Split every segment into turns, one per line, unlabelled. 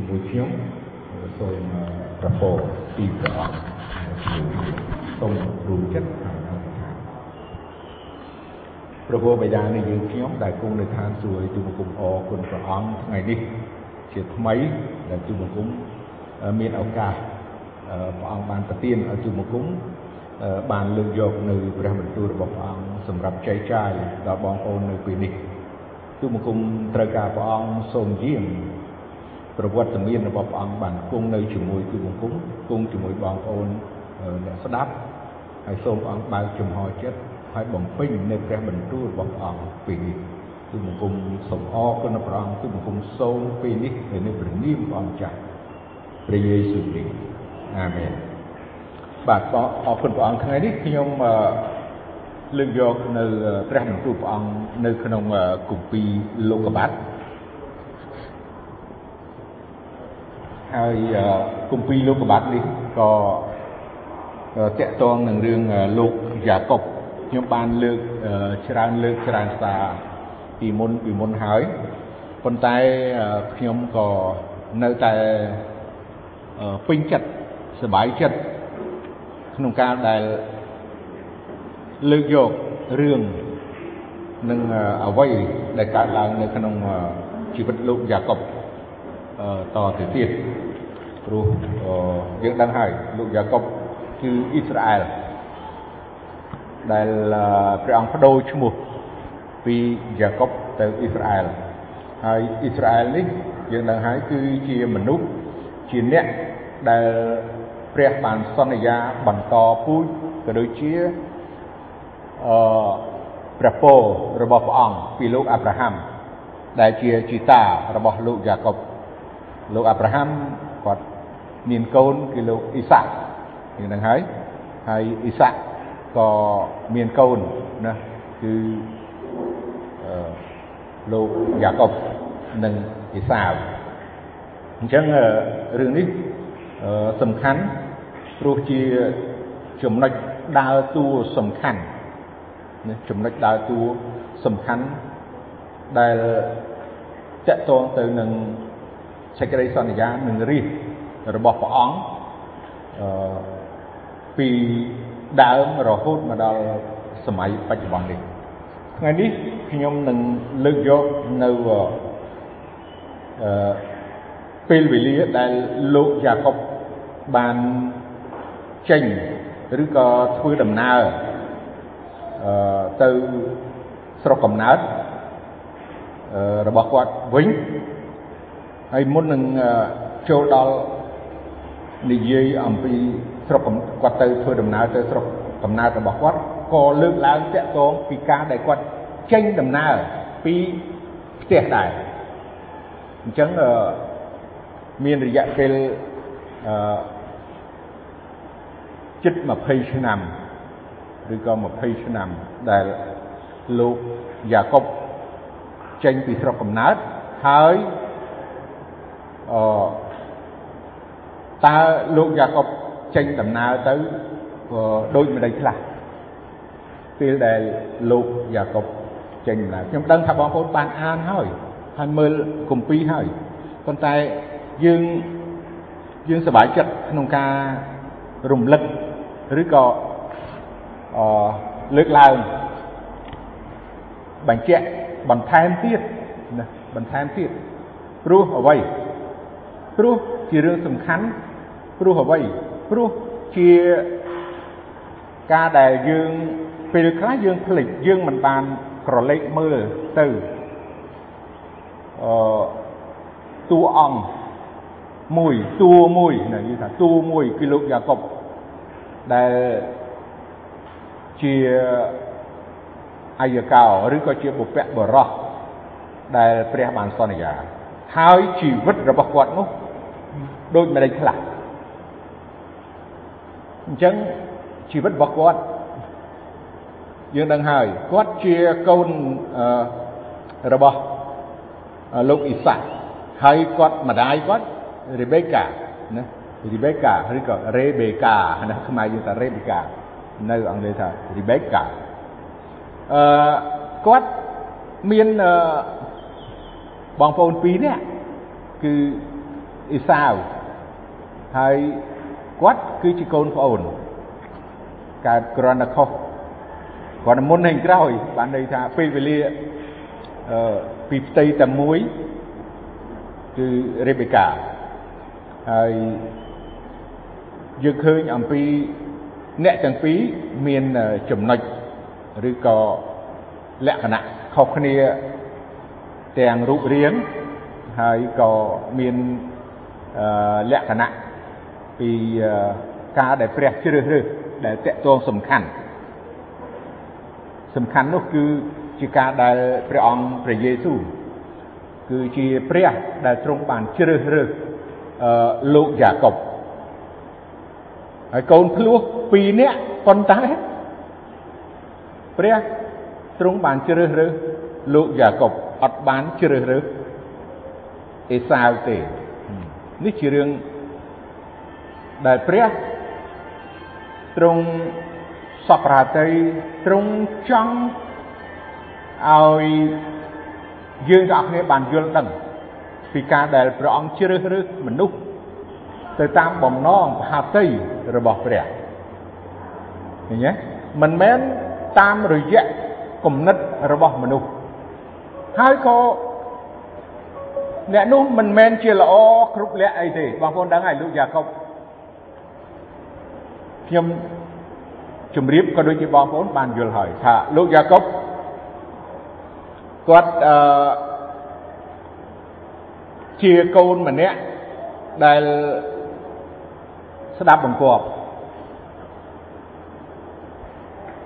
ជាមួយខ្ញុំសូមប្រពោពីព្រះអង្គជាមួយសូមរួមចិត្តហើយអធិដ្ឋានព្រះពុទ្ធបិតានៃយើងខ្ញុំដែលគង់នៅឋានសួគ៌ទូបង្គំអរគុណព្រះអង្គថ្ងៃនេះជាថ្មីដែលទូបង្គំមានឱកាសព្រះអង្គបានប្រទានឲ្យទូបង្គំបានលើកយកនៅព្រះបន្ទូលរបស់ព្រះអង្គសម្រាប់ចែកចាយដល់បងប្អូននៅពេលនេះទូបង្គំត្រូវការព្រះអង្គសូមយាម ប្រវត្តិមានរបស់ព្រះអង្គបានគង់នៅជាមួយទូបង្គំគង់ជាមួយបងប្អូនអ្នកស្ដាប់ហើយសូមព្រះអង្គបើកចំហចិត្តហើយបំពេញនៅព្រះបន្ទូលរបស់ព្រះអង្គពេលនេះទូបង្គំសូមអរគុណព្រះអង្គទូបង្គំសូមពេលនេះនៅព្រះនាមព្រះអង្គចាស់ព្រះយេស៊ូវគ្រីស្ទអាមែនបាទអរគុណព្រះអង្គថ្ងៃនេះខ្ញុំលើកយកនៅព្រះបន្ទូលព្រះអង្គនៅក្នុងគម្ពីរលោកុបាត ហើយគម្ពីរលោកុបាតនេះក៏តកតងនឹងរឿងលោកយ៉ាកុបខ្ញុំបានលើកច្រើនលើកច្រើនសារពីមុនពីមុនហើយប៉ុន្តែខ្ញុំក៏នៅតែពេញចិត្តសប្បាយចិត្តក្នុងការដែលលើកយករឿងនឹងអ្វីដែលកើតឡើងនៅក្នុងជីវិតលោកយ៉ាកុប តទៅទៀតព្រោះយើងដឹងហើយលោកយ៉ាកុបគឺអ៊ីស្រាអែលដែលព្រះអង្គបដូរឈ្មោះពីយ៉ាកុបទៅអ៊ីស្រាអែលហើយអ៊ីស្រាអែលនេះយើងដឹងហើយគឺជាមនុស្សជាអ្នកដែលព្រះបានសន្យាបន្តពូជក៏ដូចជាអឺព្រះពររបស់ព្រះអង្គពីលោកអាប់រ៉ាហាំដែលជាជីតារបស់លោកយ៉ាកុប លោកអាប់រ៉ាហាំគាត់មានកូនគឺលោកអ៊ីសាក់យើងនឹងហើយហើយអ៊ីសាក់ក៏មានកូនណាគឺអឺលោកយ៉ាកុបនិងអ៊ីសាវអញ្ចឹងរឿងនេះសំខាន់ព្រោះជាចំណុចដើរតួសំខាន់ណាចំណុចដើរតួសំខាន់ដែលតកតងទៅនឹង សេចក្តីសន្យានឹងរាជរបស់ព្រះអង្គអឺពីដើមរហូតមកដល់សម័យបច្ចុប្បន្ននេះថ្ងៃនេះខ្ញុំនឹងលើកយកនៅអឺពេលវេលាដែលលោកយ៉ាកុបបានចេញឬក៏ធ្វើដំណើរអឺទៅស្រុកកំណើតរបស់គាត់វិញ ហើយមុននឹងចូលដល់និយាយអំពីស្រុកគាត់ទៅធ្វើដំណើរទៅស្រុកកំណើតរបស់គាត់ក៏លើកឡើងតាក់ទងពីការដែលគាត់ចេញដំណើរពីផ្ទះដែរអញ្ចឹងមានរយៈពេលអឺជិត20ឆ្នាំឬក៏20ឆ្នាំដែលលោកយ៉ាកុបចេញពីស្រុកកំណើតហើយ អឺតើលោកយ៉ាកុបចេញដំណើរទៅដូចម្ដេចខ្លះពេលដែលលោកយ៉ាកុបចេញដំណើរខ្ញុំដឹងថាបងប្អូនបានអានហើយហើយមើលគម្ពីរហើយប៉ុន្តែយើងយើងសប្បាយចិត្តក្នុងការរំលឹកឬក៏អឺលើកឡើងបញ្ជាក់បន្ថែមទៀតណាបន្ថែមទៀតព្រោះអ្វី ព្រោះជារឿងសំខាន់ព្រោះអ្វីព្រោះជាការដែលយើងពេលខ្លះយើងភ្លេចយើងមិនបានក្រឡេកមើលទៅអឺតួអង្គមួយតួមួយណានិយាយថាតួមួយគឺលោកយ៉ាកុបដែលជាអាយកោឬក៏ជាបុព្វបុរសដែលព្រះបានសន្យាហើយជីវិតរបស់គាត់នោះ ដូចម្ដេចខ្លះអញ្ចឹងជីវិតរបស់គាត់យើងដឹងហើយគាត់ជាកូនរបស់លោកអ៊ីសាហើយគាត់ម្ដាយគាត់រេបេកាណារីបេកាឬក៏រេបេកាណាខ្មែរយើងថារេបេកានៅអង់គ្លេសថារីបេកាអឺគាត់មានបងប្អូនពីរនាក់គឺអ៊ីសាវ ហើយគាត់គឺជាកូនប្អូនកើតគ្រាន់តែខុសគាត់មុនហើយក្រោយបានន័យថាពេលវេលាអឺពីផ្ទៃតែមួយគឺរេបេកាហើយយើងឃើញអំពីអ្នកទាំងពីរមានចំណុចឬក៏លក្ខណៈខុសគ្នាទាំងរូបរាងហើយក៏មានលក្ខណៈ ពីការដែលព្រះជ្រើសរើសដែលតកតងសំខាន់សំខាន់នោះគឺជាការដែលព្រះអង្គព្រះយេស៊ូវគឺជាព្រះដែលទ្រង់បានជ្រើសរើសអឺលោកយ៉ាកុបហើយកូនភ្លោះ2នាក់ប៉ុន្តែព្រះទ្រង់បានជ្រើសរើសលោកយ៉ាកុបអត់បានជ្រើសរើសអេសាវទេនេះជារឿង ដែលព្រះទ្រង់សពរាត្រីទ្រង់ចង់ឲ្យយើងទាំងអស់គ្នាបានយល់ដឹងពីការដែលព្រះអង្គជ្រើសរើសមនុស្សទៅតាមបំណងបហាតីរបស់ព្រះឃើញទេមិនមែនតាមរយៈគំនិតរបស់មនុស្សហើយក៏អ្នកនោះមិនមែនជាល្អគ្រប់លក្ខអីទេបងប្អូនដឹងហើយលោកយ៉ាកុប ខ្ញុំជម្រាបក៏ដូចជាបងប្អូនបានយល់ហើយថាលោកយ៉ាកុបគាត់អឺជាកូនម្នាក់ដែលស្ដាប់បង្គាប់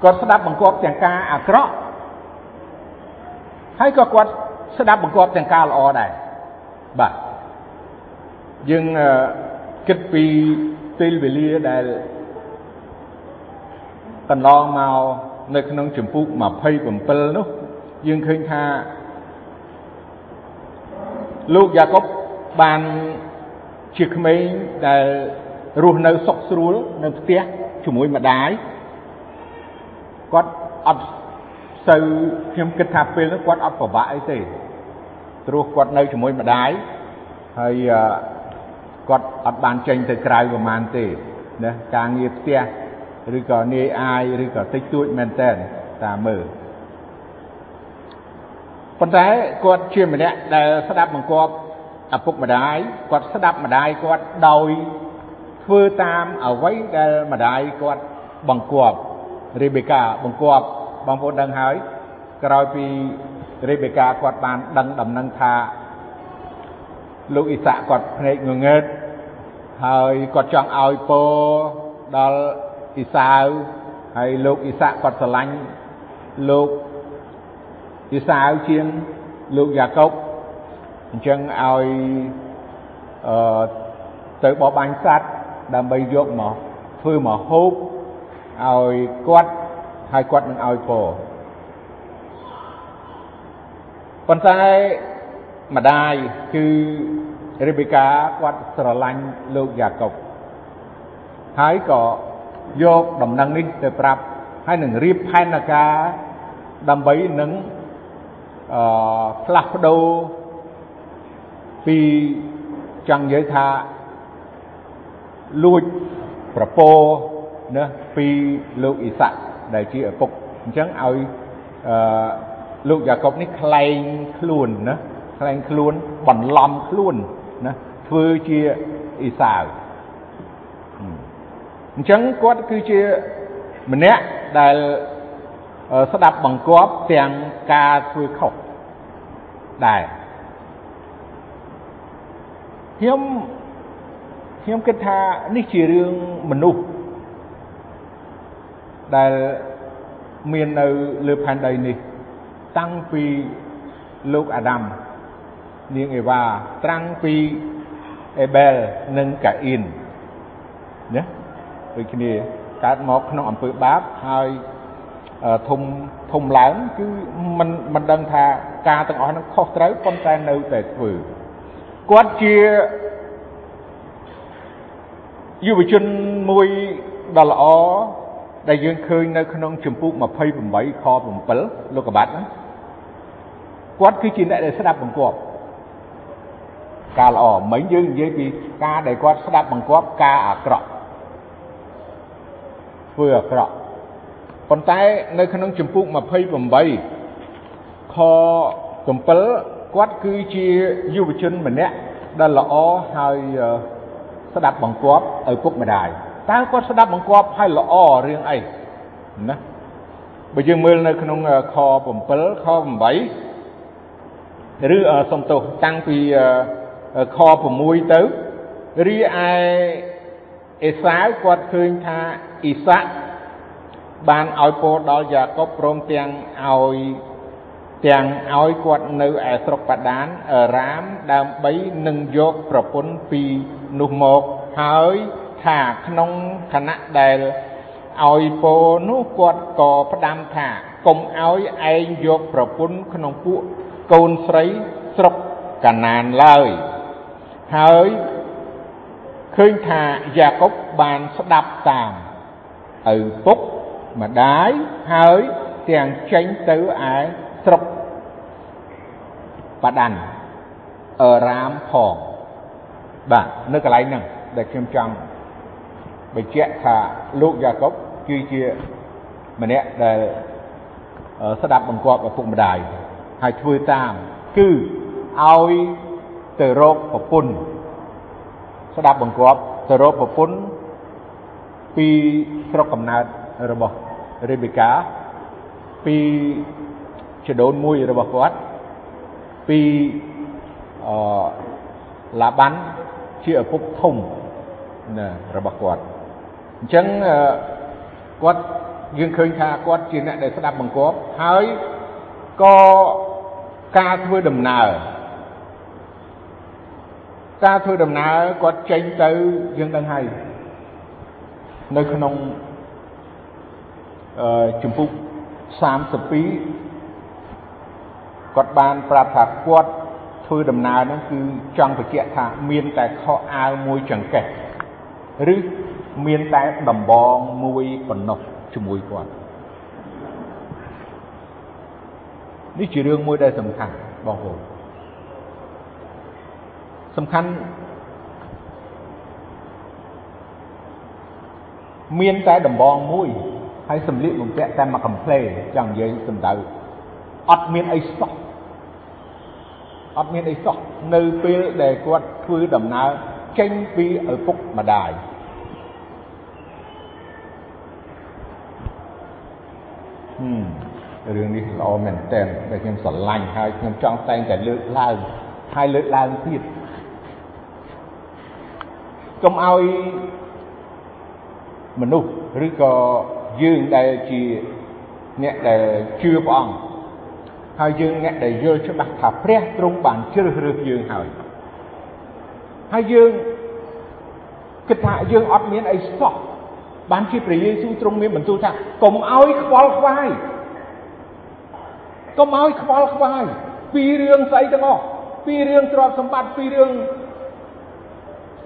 គាត់ស្ដាប់បង្គាប់ទាំងការអាក្រក់ហើយក៏គាត់ស្ដាប់បង្គាប់ទាំងការល្អដែរបាទយើងគិតពីពេលវេលាដែល កន្លងមកនៅក្នុងចម្ពោះ27នោះយើងឃើញថាលោកយ៉ាកុបបានជាក្មេងដែលរស់នៅសុខស្រួលនៅផ្ទះជាមួយម្ដាយគាត់អត់សូវខ្ញុំគិតថាពេលនោះគាត់អត់ពិបាកអីទេព្រោះគាត់នៅជាមួយម្ដាយហើយគាត់អត់បានចេញទៅក្រៅប្រហែលទេណាការងារផ្ទះ ឬក៏នាយអាយឬក៏តិចតួចមែនតែនតាមមើលប៉ុន្តែគាត់ជាម្នាក់ដែលស្ដាប់បង្គាប់ឪពុកម្ដាយគាត់ស្ដាប់ម្ដាយគាត់ដោយធ្វើតាមអ្វីដែលម្ដាយគាត់បង្គាប់រេបេកាបង្គាប់បងប្អូនដឹងហើយក្រោយពីរេបេកាគាត់បានដឹងដំណឹងថាលោកអ៊ីសាក់គាត់ភ្នែកងងើតហើយគាត់ចង់ឲ្យពោដល់ អ៊ីសាវហើយលោកអ៊ីសាក់គាត់ស្រឡាញ់លោកអ៊ីសាវជាងលោកយ៉ាកុបអញ្ចឹងឲ្យអឺទៅបបបាញ់សัตว์ដើម្បីយកមកធ្វើមកហូបឲ្យគាត់ហើយគាត់នឹងឲ្យពរប៉ុន្តែម្ដាយគឺរីបេកាគាត់ស្រឡាញ់លោកយ៉ាកុបហើយក៏ យកដំណឹងនេះទៅប្រាប់ហើយនឹងរៀបផែនការដើម្បីនឹងអឺផ្លាស់ប្ដូរពីចង់និយាយថាលួចប្រពោណាពីលោកអ៊ីសាក់ដែលជាឪពុកអញ្ចឹងឲ្យអឺលោកយ៉ាកុបនេះខ្លែងខ្លួនណាខ្លែងខ្លួនបន្លំខ្លួនណាធ្វើជាអ៊ីសាវ អញ្ចឹងគាត់គឺជាម្នាក់ដែលស្ដាប់បង្គាប់ទាំងការធ្វើខុសដែរខ្ញុំខ្ញុំគិតថានេះជារឿងមនុស្សដែលមាននៅលើផែនដីនេះ តាំងពីលោកអាដាមនាងអេវ៉ាត្រាំងពីអេបែលនិងកាអ៊ីនណា ដូចគ្នាកើតមកក្នុងអំពើបាបហើយធំធំឡើងគឺมันមិនដឹងថាការទាំងអស់ហ្នឹងខុសត្រូវប៉ុន្តែនៅតែធ្វើគាត់ជាយុវជនមួយដ៏ល្អដែលយើងឃើញនៅក្នុងចម្ពោះ28ខ7លោកកបាត់ណាគាត់គឺជាអ្នកដែលស្ដាប់បង្គាប់ការល្អមិញយើងនិយាយពីការដែលគាត់ស្ដាប់បង្គាប់ការអាក្រក់ ធ្វើអាក្រក់ប៉ុន្តែនៅក្នុងចម្ពោះ28ខ7គាត់គឺជាយុវជនម្នាក់ដែលល្អហើយស្ដាប់បង្គាប់ឪពុកម្ដាយតើគាត់ស្ដាប់បង្គាប់ហើយល្អរឿងអីណាបើយើងមើលនៅក្នុងខ7ខ8ឬសំទោសតាំងពីខ6ទៅរីឯ អេសាវគាត់ឃើញថាអ៊ីសាក់បានឲ្យពរដល់យ៉ាកុបព្រមទាំងឲ្យទាំងឲ្យគាត់នៅឯស្រុកបាដានរាមដើម្បីនឹងយកប្រពន្ធពីនោះមកហើយថាក្នុងខណៈដែលឲ្យពោនោះគាត់ក៏ផ្ដាំថាកុំឲ្យឯងយកប្រពន្ធក្នុងពួកកូនស្រីស្រុកកាណានឡើយហើយ ឃើញថាយ៉ាកុបបានស្ដាប់តាមឪពុកម្ដាយហើយទាំងចេញទៅឯស្រុកបាដានអឺរ៉ាមផងបាទនៅកន្លែងហ្នឹងដែលខ្ញុំចង់បញ្ជាក់ថាលោកយ៉ាកុបគឺជាម្នាក់ដែលស្ដាប់បង្គាប់ឪពុកម្ដាយហើយធ្វើតាម គឺឲ្យទៅរកប្រពន្ធ ស្ដាប់បង្គាប់ទៅរកប្រពន្ធពីស្រុកកំណើតរបស់រេបេកាពីចដូនមួយរបស់គាត់ពីអឡាបាន់ជាឪពុកធំណារបស់គាត់អញ្ចឹងគាត់យើងឃើញថាគាត់ជាអ្នកដែលស្ដាប់បង្គាប់ហើយក៏ការធ្វើដំណើរ ការធ្វើដំណើរគាត់ចេញទៅយើងដឹងហើយនៅក្នុងអឺជំពូក32គាត់បានប្រាប់ថាគាត់ធ្វើដំណើរហ្នឹងគឺចង់បញ្ជាក់ថាមានតែខោអាវមួយចង្កេះឬមានតែដំបងមួយប៉ុណ្ណោះជាមួយគាត់នេះជារឿងមួយដែលសំខាន់បងប្អូន សំខាន់មានតែដំបងមួយហើយសម្លៀកបំពាក់តែមួយកំ pl ចង់និយាយសំដៅអត់មានអីសោះអត់មានអីសោះនៅពេលដែលគាត់ធ្វើដំណើរចេញពីឪពុកម្ដាយហឹមរឿងនេះល្អមែនតើដែលខ្ញុំស្រឡាញ់ហើយខ្ញុំចង់តែងតែលើកឡើងហើយលើកឡើងទៀត កុំឲ្យមនុស្សឬក៏យើងដែលជាអ្នកដែលជឿព្រះអង្គហើយយើងអ្នកដែលយល់ច្បាស់ថាព្រះទ្រង់បានជ្រើសរើសយើងហើយហើយយើងគិតថាយើងអត់មានអីសោះបានជាព្រះយេស៊ូវទ្រង់មានបន្ទូលថាកុំឲ្យខ្វល់ខ្វាយកុំឲ្យខ្វល់ខ្វាយពីរឿងស្អីទាំងអស់ពីរឿងទ្រព្យសម្បត្តិពីរឿង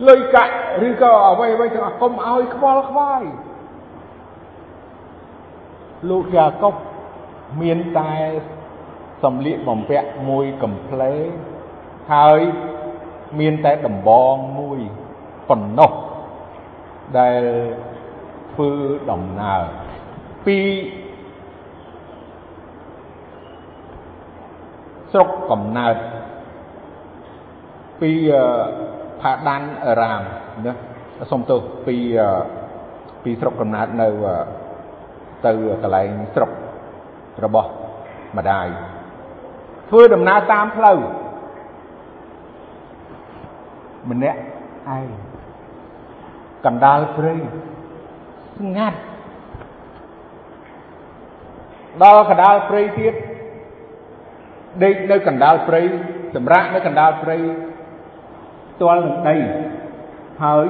លុយកាក់ឬក៏អ្វីអ្វីទាំងអស់កុំឲ្យខ្វល់ខ្វាយលោកយ៉ាកុបមានតែសម្លៀកបំពាក់មួយកំ pl ហើយមានតែដំបងមួយប៉ុណ្ណោះដែលធ្វើដំណើរពីស្រុកកំណើតពី ផាដានរាមណាសុំទោសពីពីស្រុកកំណើតនៅទៅកន្លែងស្រុករបស់ម្ដាយធ្វើដំណើរតាមផ្លូវម្នាក់ឯងកណ្ដាលព្រៃស្ងាត់ដល់កណ្ដាលព្រៃទៀតដេកនៅកណ្ដាលព្រៃសម្រាប់នៅកណ្ដាលព្រៃ ផ្ទាល់នឹងដី ហើយ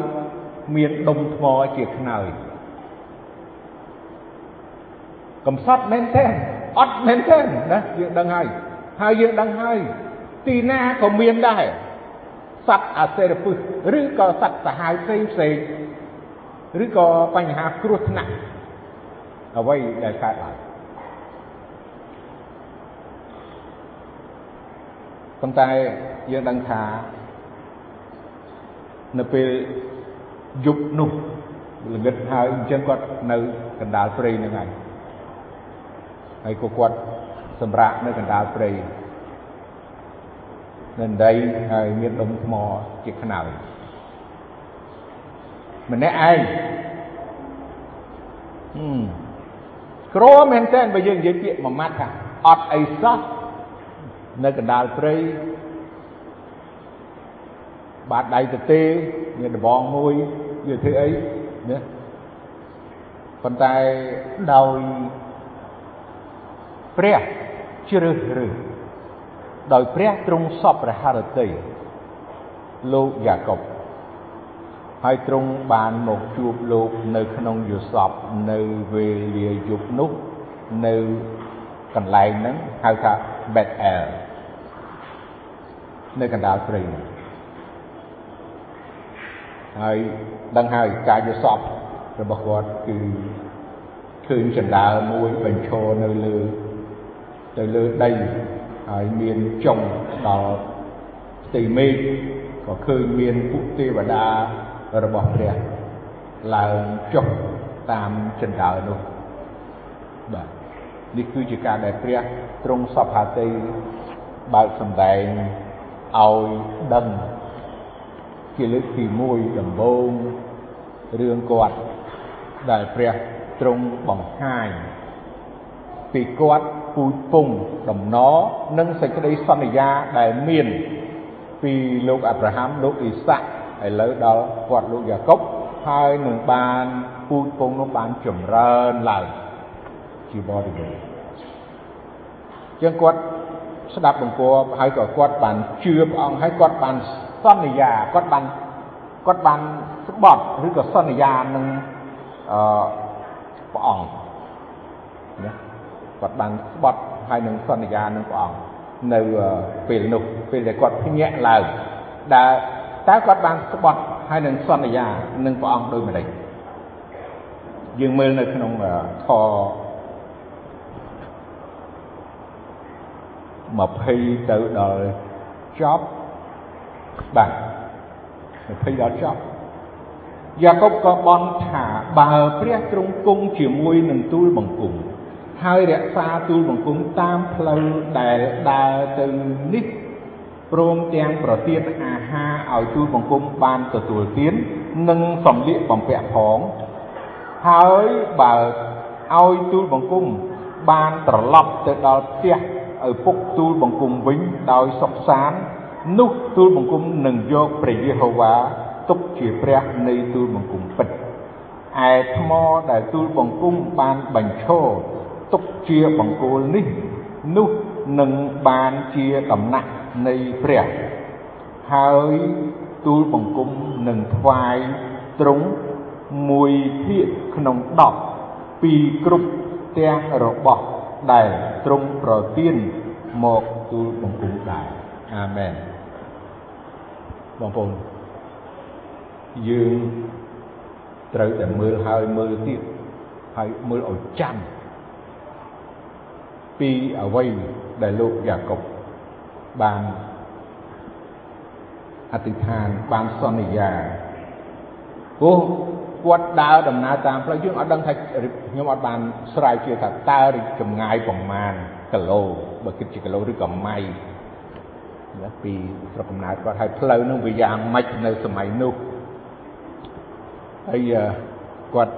មានដុំថ្មជាខ្នើយកំសត់មែនទេអត់មែនទេណាយើងដឹងហើយហើយយើងដឹងហើយទីណាក៏មានដែរសត្វអាសេរពឹសឬក៏សត្វសាហាវផ្សេងផ្សេងឬក៏បញ្ហាគ្រោះថ្នាក់អ្វីដែលកើតឡើងប៉ុន្តែយើងដឹងថា នៅពេលយប់នោះល្ងិតហើយអញ្ចឹងគាត់នៅកណ្ដាលព្រៃហ្នឹងហើយហើយក៏គាត់សម្រាកនៅកណ្ដាលព្រៃនៅដីហើយមានដុំថ្មជាខ្នើយម្នាក់ឯងហឹមក្រមែនតើបើយើងនិយាយពាក្យមួយម៉ាត់ថាអត់អីសោះនៅកណ្ដាលព្រៃ បាតដៃទៅទេមានដបងមួយវាធ្វើអីណាប៉ុន្តែដោយព្រះជ្រើសរើសដោយព្រះទ្រង់សពរហរតីលោកយ៉ាកុបហើយទ្រង់បានមកជួបលោកនៅក្នុងយសពនៅវេលាយប់នោះនៅកន្លែងហ្នឹងហៅថា Bethel នៅកណ្ដាលព្រៃហ្នឹង ហើយដឹងហើយការយល់សពរបស់គាត់គឺឃើញចណ្ដើមួយបញ្ឈរនៅលើទៅលើដីហើយមានចុងដល់ផ្ទៃមេឃក៏ឃើញមានពួកទេវតារបស់ព្រះឡើងចុះតាមចណ្ដើនោះបាទនេះគឺជាការដែលព្រះទ្រង់សពហាតីបើកសម្ដែងឲ្យដឹង ជាលើកទី1ដំបូងរឿងគាត់ដែលព្រះទ្រង់បង្ហាញពីគាត់ពូជពងដំណរនិងសេចក្តីសន្យាដែលមានពីលោកអាប់រ៉ាហាំលោកអ៊ីសាក់ឥឡូវដល់គាត់លោកយ៉ាកុបហើយនឹងបានពូជពងនោះបានចម្រើនឡើងជាបរិបូរណ៍ជាងគាត់ស្ដាប់បង្គាប់ហើយក៏គាត់បានជឿព្រះអង្គហើយគាត់បាន សន្យាគាត់បានគាត់បានស្បត់ឬក៏សន្យានឹងអឺព្រះអង្គណាគាត់បានស្បត់ហើយនឹងសន្យានឹងព្រះអង្គនៅពេលនោះពេលដែលគាត់ភ្ញាក់ឡើងដែលតើគាត់បានស្បត់ហើយនឹងសន្យានឹងព្រះអង្គដូចម្ដេចយើងមើលនៅក្នុងខ20ទៅដល់ចប់ បាទ20ដល់ចប់យ៉ាកុបក៏បន់ថាបើព្រះទ្រង់គង់ជាមួយនឹងទូលបង្គំហើយរក្សាទូលបង្គំតាមផ្លូវដែលដើរទៅនេះព្រមទាំងប្រទានអាហារឲ្យទូលបង្គំបានទទួលទាននិងសំលៀកបំពាក់ផងហើយបើឲ្យទូលបង្គំបានត្រឡប់ទៅដល់ផ្ទះឪពុកទូលបង្គំវិញដោយសុខសាន្ត នោះទូលបង្គំនឹងយកព្រះយេហូវ៉ាទុកជាព្រះនៃទូលបង្គំពិតឯថ្មដែលទូលបង្គំបានបញ្ឈរទុកជាបង្គោលនេះ នោះនឹងបានជាដំណាក់នៃព្រះហើយទូលបង្គំនឹងថ្វាយទ្រង់មួយភាគក្នុង10ពីគ្រប់ទាំងរបស់ដែលទ្រង់ប្រទានមកទូលបង្គំដែរអាមែន បងប្អូនយើងត្រូវតែមើលហើយមើលទៀតហើយមើលឲ្យចាំពីអ្វីដែលលោកយ៉ាកុបបានអធិដ្ឋានបានសន្យាព្រោះគាត់ដើរដំណើរតាមផ្លូវយើងអត់ដឹងថាខ្ញុំអត់បានស្រាវជ្រាវថាតើចម្ងាយប្រមាណគីឡូបើគិតជាគីឡូឬក៏ម៉ៃ ពីស្រុកកំណើតគាត់ហើយផ្លូវនឹងវាយ៉ាងម៉េចនៅសម័យនោះហើយគាត់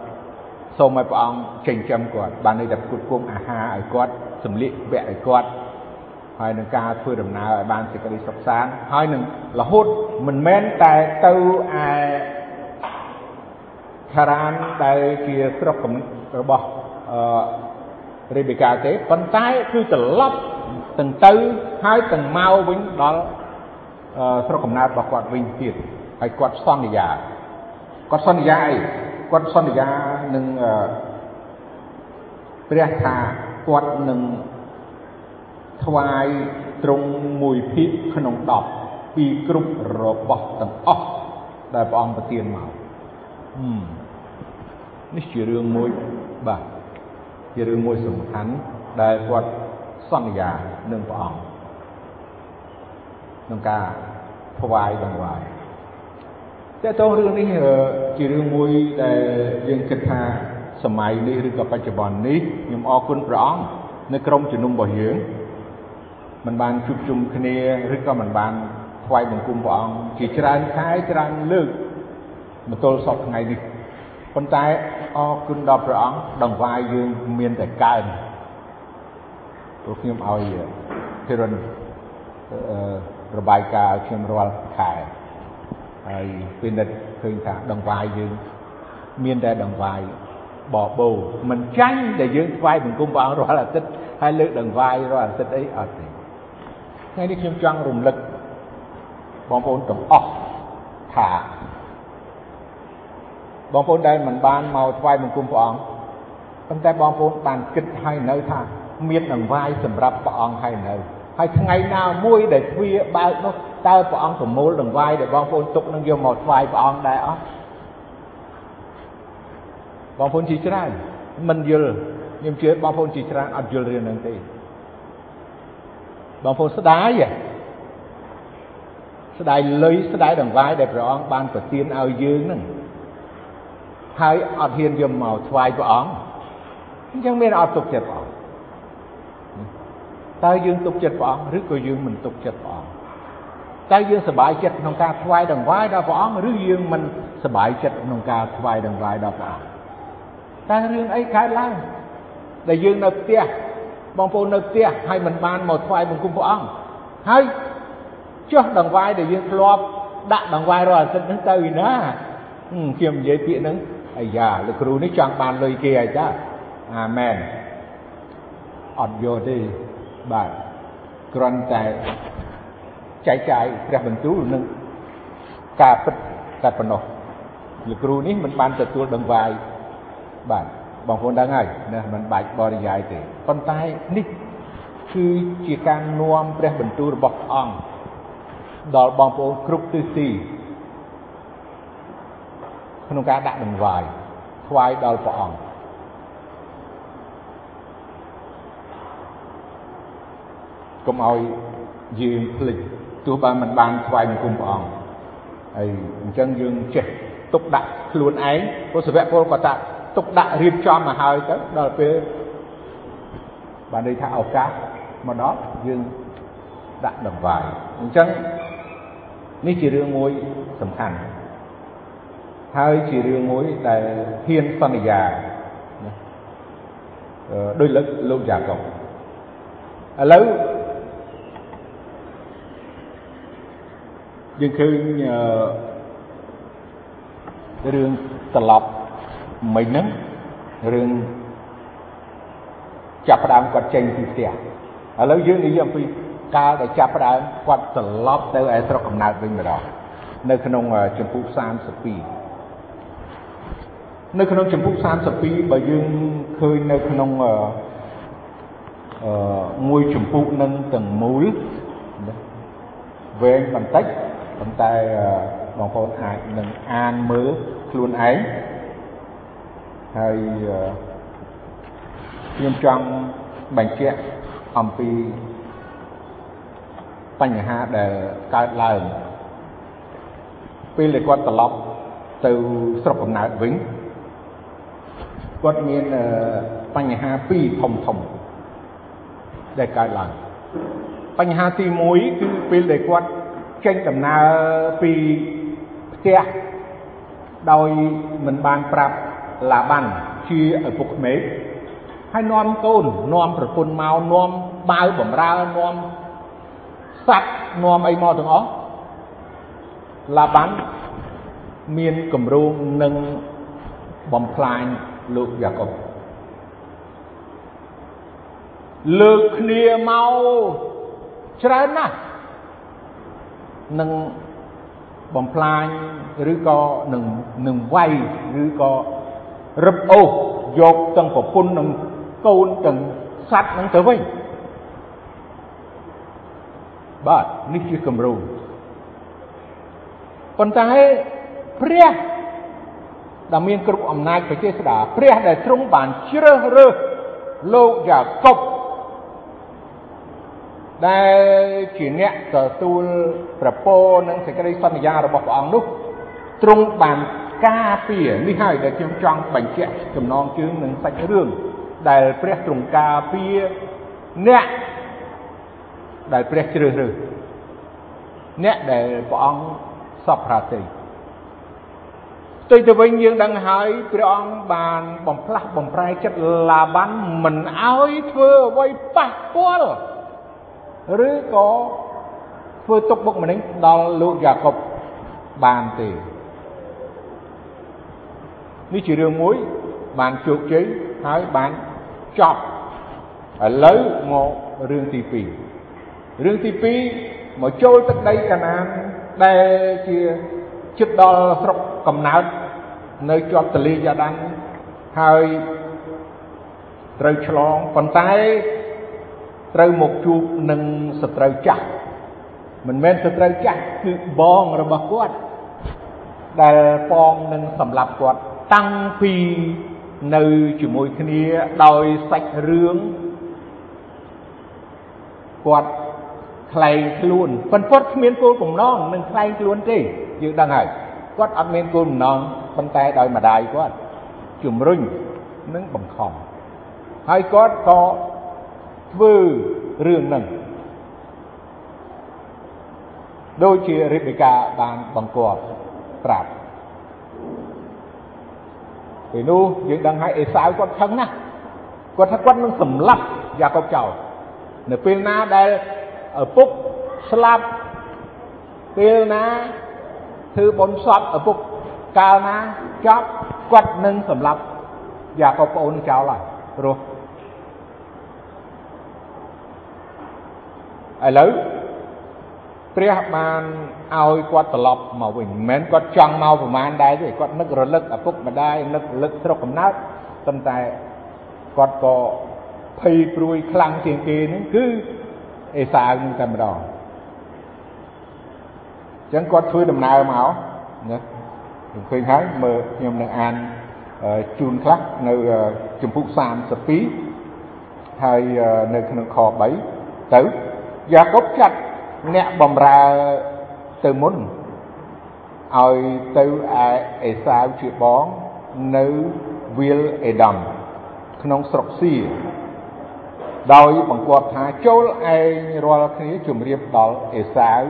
សូមឲ្យព្រះអង្គចិញ្ចឹមគាត់បានន័យថាគ្រប់គ្រងអាហារឲ្យគាត់សម្លៀកពាក់ឲ្យគាត់ហើយនឹងការធ្វើដំណើរឲ្យបានសេចក្តីសុខសាន្តហើយនឹងរហូតមិនមែនតែទៅឯខារ៉ានដែលជាស្រុករបស់អឺរេបេកាទេប៉ុន្តែគឺត្រឡប់ ទាំងទៅហើយទាំងមកវិញដល់ស្រុកកំណើតរបស់គាត់វិញទៀតហើយគាត់សន្យាគាត់សន្យាអីគាត់សន្យានឹងព្រះថាគាត់នឹងថ្វាយត្រង់មួយភាគក្នុង10ពីគ្រប់របស់ទាំងអស់ដែលព្រះអង្គប្រទានមកនេះជារឿងមួយបាទជារឿងមួយសំខាន់ដែលគាត់ សន្យានឹងព្រះអង្គក្នុងការថ្វាយដង្វាយតើតោះរឿងនេះជារឿងមួយដែលយើងគិតថាសម័យនេះឬក៏បច្ចុប្បន្ននេះខ្ញុំអរគុណព្រះអង្គនៅក្រុមជំនុំរបស់យើងមិនបានជួបជុំគ្នាឬក៏មិនបានថ្វាយបង្គំព្រះអង្គជាច្រើនខែច្រើនលើកមកទល់សពថ្ងៃនេះប៉ុន្តែអរគុណដល់ព្រះអង្គដង្វាយយើងមានតែកើន ព្រោះខ្ញុំឲ្យភិរិនរបាយការណ៍ឲ្យខ្ញុំរាល់ខែហើយពិនិត្យឃើញថាដង្វាយយើងមានតែដង្វាយបបោមិនចាញ់ដែលយើងថ្វាយបង្គំព្រះអង្គរាល់អាទិត្យហើយលើកដង្វាយរាល់អាទិត្យអីអត់ទេថ្ងៃនេះខ្ញុំចង់រំលឹកបងប្អូនទាំងអស់ថាបងប្អូនដែលមិនបានមកថ្វាយបង្គំព្រះអង្គប៉ុន្តែបងប្អូនបានគិតហើយនៅថា មានដង្វាយសម្រាប់ព្រះអង្គហើយនៅហើយថ្ងៃណាមួយដែលទ្វារបើកនោះតើព្រះអង្គប្រមូលដង្វាយដែលបងប្អូនទុកនឹងយកមកថ្វាយព្រះអង្គដែរអត់បងប្អូនជាច្រើនមិនយល់ខ្ញុំជឿបងប្អូនជាច្រើនអត់យល់រឿងហ្នឹងទេបងប្អូនស្ដាយស្ដាយលុយស្ដាយដង្វាយដែលព្រះអង្គបានប្រទានឲ្យយើងហ្នឹងហើយអត់ហ៊ានយកមកថ្វាយព្រះអង្គអញ្ចឹងមានអត់ទុកចិត្តព្រះអង្គ តើយើងទុកចិត្តព្រះអង្គឬក៏យើងមិនទុកចិត្តព្រះអង្គតើយើងសប្បាយចិត្តក្នុងការថ្វាយដង្វាយដល់ព្រះអង្គឬយើងមិនសប្បាយចិត្តក្នុងការថ្វាយដង្វាយដល់ព្រះអង្គតើរឿងអីកើតឡើងដែលយើងនៅផ្ទះបងប្អូននៅផ្ទះហើយមិនបានមកថ្វាយបង្គំព្រះអង្គហើយចុះដង្វាយដែលយើងធ្លាប់ដាក់ដង្វាយរាល់អាទិត្យហ្នឹងទៅឯណាខ្ញុំនិយាយពាក្យហ្នឹងអាយ៉ាលោកគ្រូនេះចង់បានលុយគេហើយតាអាមែនអត់យកទេ បាទគ្រាន់តែចែកចាយព្រះបន្ទូលនឹងការពិតតែប៉ុណ្ណោះលោកគ្រូនេះមិនបានទទួលដង្វាយបាទបងប្អូនដឹងហើយណាមិនបាច់បរិយាយទេប៉ុន្តែនេះគឺជាការនាំព្រះបន្ទូលរបស់ព្រះអង្គដល់បងប្អូនគ្រប់ទិសទីក្នុងការដាក់ដង្វាយថ្វាយដល់ព្រះអង្គ កុំឲ្យយើងភ្លេចទោះបើមិនបានថ្វាយបង្គំព្រះអង្គហើយអញ្ចឹងយើងចេះទុកដាក់ខ្លួនឯងពុទ្ធវៈពលក៏ថាទុកដាក់រៀបចំមកហើយទៅដល់ពេលបានន័យថាឱកាសមកដល់យើងដាក់ដង្វាយអញ្ចឹងនេះជារឿងមួយសំខាន់ហើយជារឿងមួយដែលហ៊ានសន្យាដោយលឹកលោកយ៉ាកុបឥឡូវ យើងឃើញរឿងត្រឡប់មិញហ្នឹងរឿងចាប់ផ្ដើមគាត់ចេញពីផ្ទះឥឡូវយើងនិយាយអំពីកាលដែលចាប់ផ្ដើមគាត់ត្រឡប់ទៅឯស្រុកកំណើតវិញម្ដងនៅក្នុងចម្ពោះ32នៅក្នុងចម្ពោះ32បើយើងឃើញនៅក្នុងអឺមួយចម្ពោះនឹងទាំងមូលវែងបន្តិច ប៉ុន្តែបងប្អូនអាចនឹងអានមើលខ្លួនឯងហើយខ្ញុំចង់បញ្ជាក់អំពីបញ្ហាដែលកើតឡើងពេលដែលគាត់ត្រឡប់ទៅស្រុកកំណើតវិញគាត់មានបញ្ហាពីរធំធំដែលកើតឡើងបញ្ហាទី1គឺពេលដែលគាត់ ចេញដំណើរពីផ្ទះដោយមិនបានប្រាប់ឡាបានជាឪពុកក្មេកហើយនាំកូននាំប្រពន្ធមកនាំបាវបំរើនាំសัตว์នាំអីមកទាំងអស់ឡាបានមានគម្រោងនឹងបំផ្លាញលោកយ៉ាកុបលើកគ្នាមកច្រើនណាស់ នឹងបំផ្លាញឬក៏នឹងនឹងវាយឬក៏រឹបអូសយកទាំងប្រពន្ធនិងកូនទាំងសัตว์នឹងទៅវិញបាទនេះជាគម្រោងប៉ុន្តែព្រះដែលមានគ្រប់អំណាចប្រជាស្ដាព្រះដែលទ្រង់បានជ្រើសរើសលោកយ៉ាកុប ដែលជាអ្នកទទួលប្រពោនិងសេចក្តីសន្យារបស់ព្រះអង្គនោះទ្រង់បានការពារនេះហើយដែលខ្ញុំចង់បញ្ជាក់ចំណងជើងនឹងសាច់រឿងដែលព្រះទ្រង់ការពារអ្នកដែលព្រះជ្រើសរើសអ្នកដែលព្រះអង្គសពប្រាតិផ្ទុយទៅវិញយើងដឹងហើយព្រះអង្គបានបំផ្លាស់បំប្រែចិត្តឡាបានមិនអោយធ្វើអ្វីប៉ះពាល់ ឬក៏ធ្វើទុកបុកម្នេញដល់លោកយ៉ាកុបបានទេនេះជារឿងមួយបានជោគជ័យហើយបានចប់ឥឡូវមករឿងទី2រឿងទី2មកចូលទឹកដីកាណានដែលជាជិតដល់ស្រុកកំណើតនៅជាប់ទលេយ៉ាដានហើយត្រូវឆ្លងប៉ុន្តែ ត្រូវមកជួបនឹងសត្រូវចាស់មិនមែនសត្រូវចាស់គឺបងរបស់គាត់ដែលប៉ងនឹងសម្លាប់គាត់តាំងពីនៅជាមួយគ្នាដោយសាច់រឿងគាត់ខ្លែងខ្លួនប៉ុន្តែគ្មានគោលបំណងនឹងខ្លែងខ្លួនទេយើងដឹងហើយគាត់អត់មានគោលបំណងប៉ុន្តែដោយម្ដាយគាត់ជំរុញនិងបង្ខំហើយគាត់ក៏ ធ្វើរឿងហ្នឹងដូចជារិបិកាបានបង្គាប់ប្រាប់ពេលនោះយើងដឹងហើយអេសាវគាត់ខឹងណាស់គាត់ថាគាត់នឹងសម្លាប់យ៉ាកុបចោលនៅពេលណាដែលឪពុកស្លាប់ពេលណាធ្វើបុណ្យសពឪពុកកាលណាចប់គាត់នឹងសម្លាប់យ៉ាកុបប្អូនចោលហើយព្រោះ ឥឡូវព្រះបានឲ្យគាត់ត្រឡប់មកវិញមិនមែនគាត់ចង់មកប្រមាណដែរទេគាត់នឹករលឹកឪពុកម្ដាយនឹករលឹកស្រុកកំណើតប៉ុន្តែគាត់ក៏ភ័យព្រួយខ្លាំងជាងគេនឹងគឺអេសាវនឹងតែម្ដងអញ្ចឹងគាត់ធ្វើដំណើរមកណាខ្ញុំឃើញហើយមើលខ្ញុំនឹងអានជូនខ្លះនៅចម្ពោះ32ហើយនៅក្នុងខ3ទៅ យ៉ាកុបចាត់អ្នកបំរើទៅមុនឲ្យទៅឯអេសាវជាបងនៅវាលអេដាមក្នុងស្រុកស៊ីដោយបង្គាប់ថាចូលឯងរាល់គ្នាជំរាបដល់អេសាវ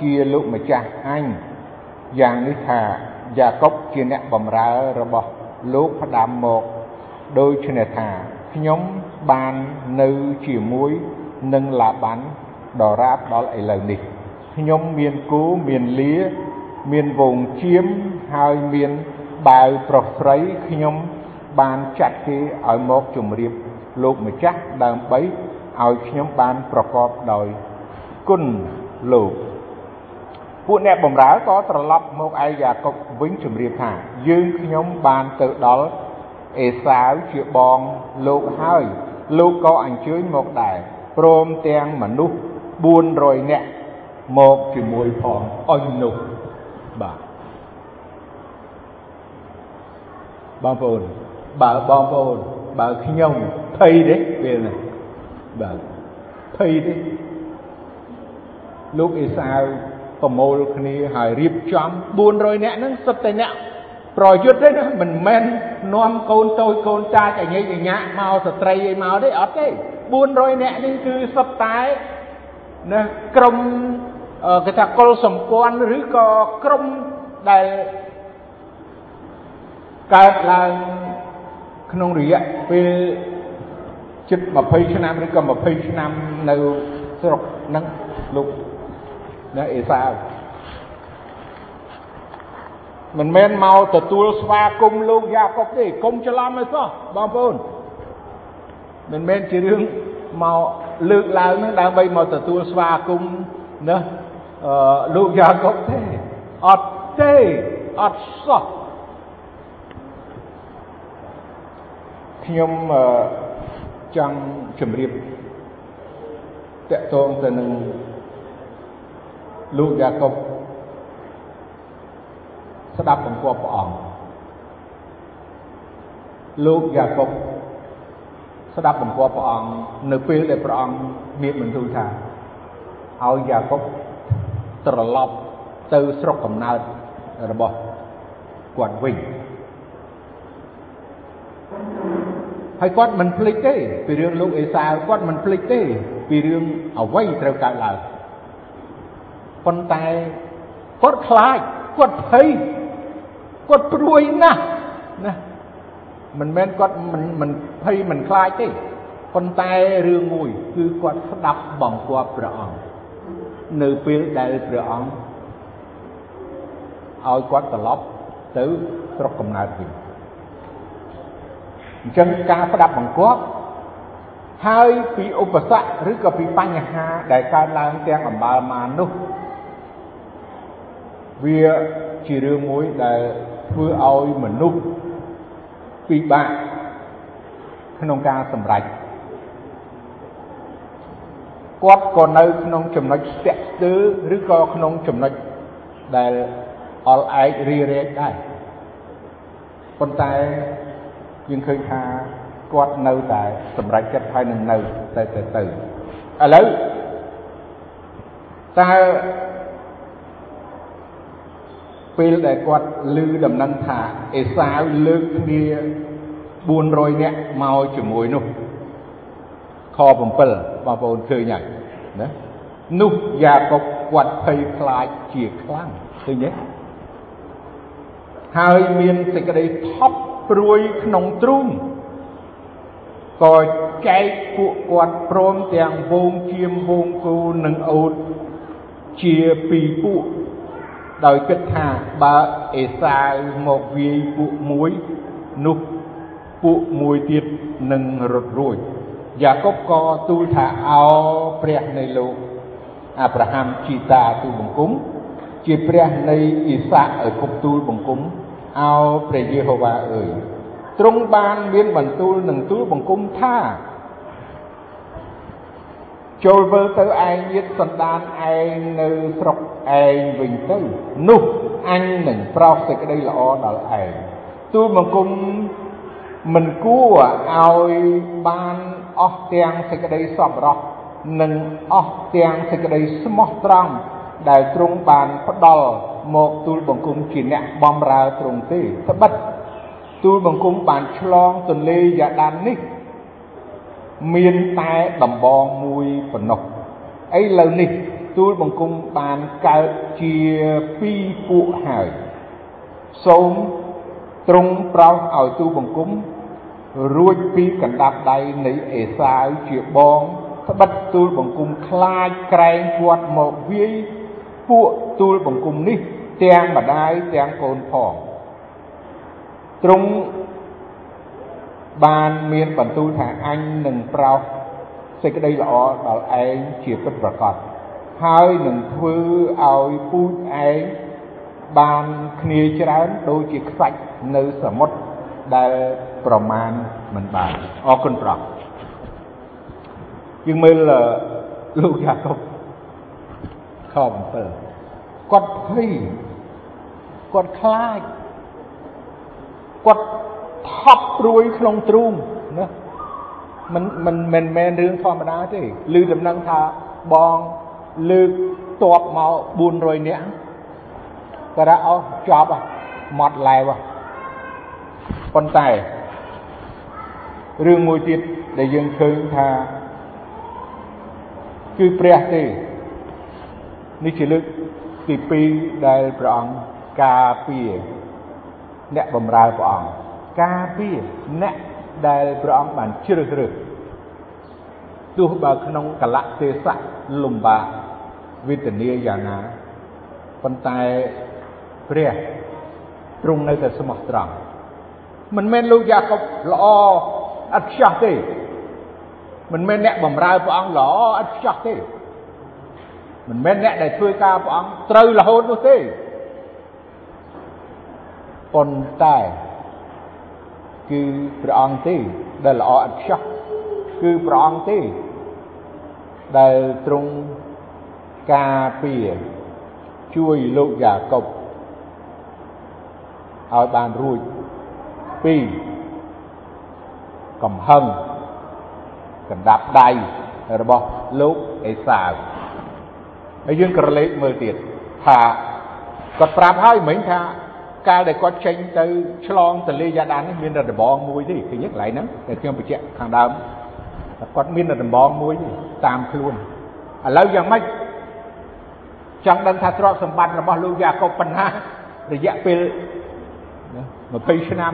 ជាលោកម្ចាស់អញយ៉ាងនេះថាយ៉ាកុបជាអ្នកបំរើរបស់លោកផ្ដាំមកដូច្នេះថាខ្ញុំបាននៅជាមួយនឹងឡាបាន់ ដរាបដល់ឥឡូវនេះខ្ញុំមានគូមានលា មានវងជៀមហើយមានបាវប្រុសស្រីខ្ញុំបានចាត់គេឲ្យមកជម្រាបលោកម្ចាស់ដើម្បីឲ្យខ្ញុំបានប្រកបដោយគុណលោកពួកអ្នកបម្រើក៏ត្រឡប់មកឯយ៉ាកុបវិញជម្រាបថា យើងខ្ញុំបានទៅដល់អេសាវជាបងលោកហើយ លោកក៏អញ្ជើញមកដែរព្រមទាំងមនុស្ស 400នាក់មកជាមួយផងអញនោះបាទបងប្អូនបើបងប្អូនបើខ្ញុំភ័យទេពេលនេះបាទភ័យទេលោកអេសាវប្រមូលគ្នាហើយរៀបចំ400នាក់ហ្នឹងសិតតែអ្នកប្រយុទ្ធទេណាមិនមែននាំកូនតូចកូនតាចអញញញាក់មកស្ត្រីអីមកទេអត់ទេ400នាក់នេះគឺសិតតែ ណាក្រុមគេថាកុលសម្ព័ន្ធឬក៏ក្រុមដែលកើតឡើងក្នុងរយៈពេលជិត20ឆ្នាំឬក៏20ឆ្នាំនៅស្រុកហ្នឹងលោកណាអេសាវមិនមែនមកទទួលស្វាគមន៍លោកយ៉ាកុបទេកុំច្រឡំឲ្យសោះបងប្អូនមិនមែនជារឿងមក លើកឡើងនឹងដើម្បីមកទទួលស្វាគមន៍ណាអឺលោកយ៉ាកុបទេអត់ទេអត់សោះខ្ញុំចង់ជម្រាបតកតងទៅនឹងលោកយ៉ាកុបស្ដាប់បង្គាប់ព្រះអង្គលោកយ៉ាកុប ស្ដាប់បង្គាប់ព្រះអង្គនៅពេលដែលព្រះអង្គមានបន្ទូលថាឲ្យយ៉ាកុបត្រឡប់ទៅស្រុកកំណើតរបស់គាត់វិញហើយគាត់មិនភ្លេចទេពីរឿងលោកអេសាវគាត់មិនភ្លេចទេពីរឿងអ្វីត្រូវកើតឡើងប៉ុន្តែគាត់ខ្លាចគាត់ភ័យគាត់ព្រួយណាស់ណាមិនមែនគាត់មិនមិន ភ័យមិនខ្លាចទេប៉ុន្តែរឿងមួយគឺគាត់ស្ដាប់បង្គាប់ព្រះអង្គនៅពេលដែលព្រះអង្គឲ្យគាត់ត្រឡប់ទៅស្រុកកំណើតវិញអញ្ចឹងការស្ដាប់បង្គាប់ហើយពីឧបសគ្គឬក៏ពីបញ្ហាដែលកើតឡើងទាំងអំបើមកនោះវាជារឿងមួយដែលធ្វើឲ្យមនុស្សពិបាក ក្នុងការសម្រេចគាត់ក៏នៅក្នុងចំណុចស្ទាក់ស្ទើរឬក៏ក្នុងចំណុចដែលអល់ឯករីរែកដែរប៉ុន្តែយើងឃើញថាគាត់នៅតែសម្រេចចិត្តហើយនឹងនៅទៅទៅទៅឥឡូវតើពេលដែលគាត់ឮដំណឹងថាអេសាវលើកគ្នា 400នាក់មកជាមួយនោះខ7បងប្អូនឃើញហើយណានោះយ៉ាកុបគាត់ភ័យខ្លាចជាខ្លាំងឃើញទេហើយមានសេចក្តីថប់ព្រួយក្នុងទ្រូងក៏ចែកពួកគាត់ព្រមទាំងវងជាមវងគោនិងអូតជាពីរពួកដោយគិតថាបើអេសាវមកវាយពួកមួយនោះ ពួកមួយទៀតនឹងរត់រួចយ៉ាកុបក៏ទូលថាអោព្រះនៃលោកអាប់រ៉ាហាំជីតាទូលបង្គំជាព្រះនៃអ៊ីសាក់ឲ្យគប់ទូលបង្គំអោព្រះយេហូវ៉ាអើយទ្រង់បានមានបន្ទូលនឹងទូលបង្គំថាចូលវិលទៅឯងញាតសន្តានឯងនៅស្រុកឯងវិញទៅនោះអញនឹងប្រោសសេចក្តីល្អដល់ឯងទូលបង្គំ មិនគួរឲ្យបានអស់ទាំងសេចក្តីសប្បុរសនិងអស់ទាំងសេចក្តីស្មោះត្រង់ដែលទ្រង់បានផ្ដល់មកទូលបង្គំជាអ្នកបំរើទ្រង់ទេត្បិតទូលបង្គំបានឆ្លងទន្លេយ៉ាដាននេះ មានតែដំបងមួយប៉ុណ្ណោះឥឡូវនេះទូលបង្គំបានកើតជាពីរពួកហើយ សូមទ្រង់ប្រោសឲ្យទូលបង្គំ រួចពីកណ្ដាប់ដៃនៃអេសាវជាបងត្បិតទូលបង្គំខ្លាចក្រែងគាត់មកវាយពួកទូលបង្គំនេះ ទាំងម្ដាយទាំងកូនផងទ្រង់បានមានបន្ទូលថាអញនឹងប្រោសសេចក្តីល្អដល់ឯងជាពិតប្រាកដហើយនឹងធ្វើឲ្យពូជឯងបានគ្នាច្រើនដូចជាខ្សាច់នៅសមុទ្រដែល ប្រមាណមិនបានអរគុណប្រោះយើងមើលលោកយ៉ាកុបខ7គាត់ភ័យគាត់ខ្លាចគាត់ថប់ព្រួយក្នុងទ្រូងណាមិនមិនមិនមែនរឿងធម្មតាទេឮដំណឹងថាបងលើកតបមក400នាក់ក៏ថាអស់ចប់ម៉ត់ឡែវប៉ុន្តែ រឿងមួយទៀតដែលយើងឃើញថាគឺព្រះទេនេះជាលើកទី2ដែលព្រះអង្គការពារអ្នកបម្រើព្រះអង្គការពារអ្នកដែលព្រះអង្គបានជ្រើសរើសទោះបើក្នុងកលៈទេសៈលំបាកវេទនាយ៉ាងណាប៉ុន្តែព្រះទ្រង់នៅតែស្មោះត្រង់មិនមែនលោកយ៉ាកុបល្អ ឥតខ្ចោះទេមិនមែនអ្នកបម្រើព្រះអង្គល្អឥតខ្ចោះទេមិនមែនអ្នកដែលធ្វើការព្រះអង្គត្រូវរហូតនោះទេប៉ុន្តែគឺព្រះអង្គទេដែលល្អឥតខ្ចោះគឺព្រះអង្គទេដែលទ្រង់ការពារជួយលោកយ៉ាកុបឲ្យបានរួចពី កំហឹងកណ្ដាប់ដៃរបស់លោកអេសាវហើយយើងក្រឡេកមើលទៀតថាគាត់ប្រាប់ហើយមិញថាកាលដែលគាត់ចេញទៅឆ្លងទលេយ៉ាដាននេះមានរបងមួយទេឃើញកន្លែងហ្នឹងដែលខ្ញុំបញ្ជាក់ខាងដើមគាត់មានរបងមួយតាមខ្លួនឥឡូវយ៉ាងម៉េចចង់ដឹងថាទ្រព្យសម្បត្តិរបស់លោកយ៉ាកុបប៉ុណ្ណារយៈពេល20ឆ្នាំ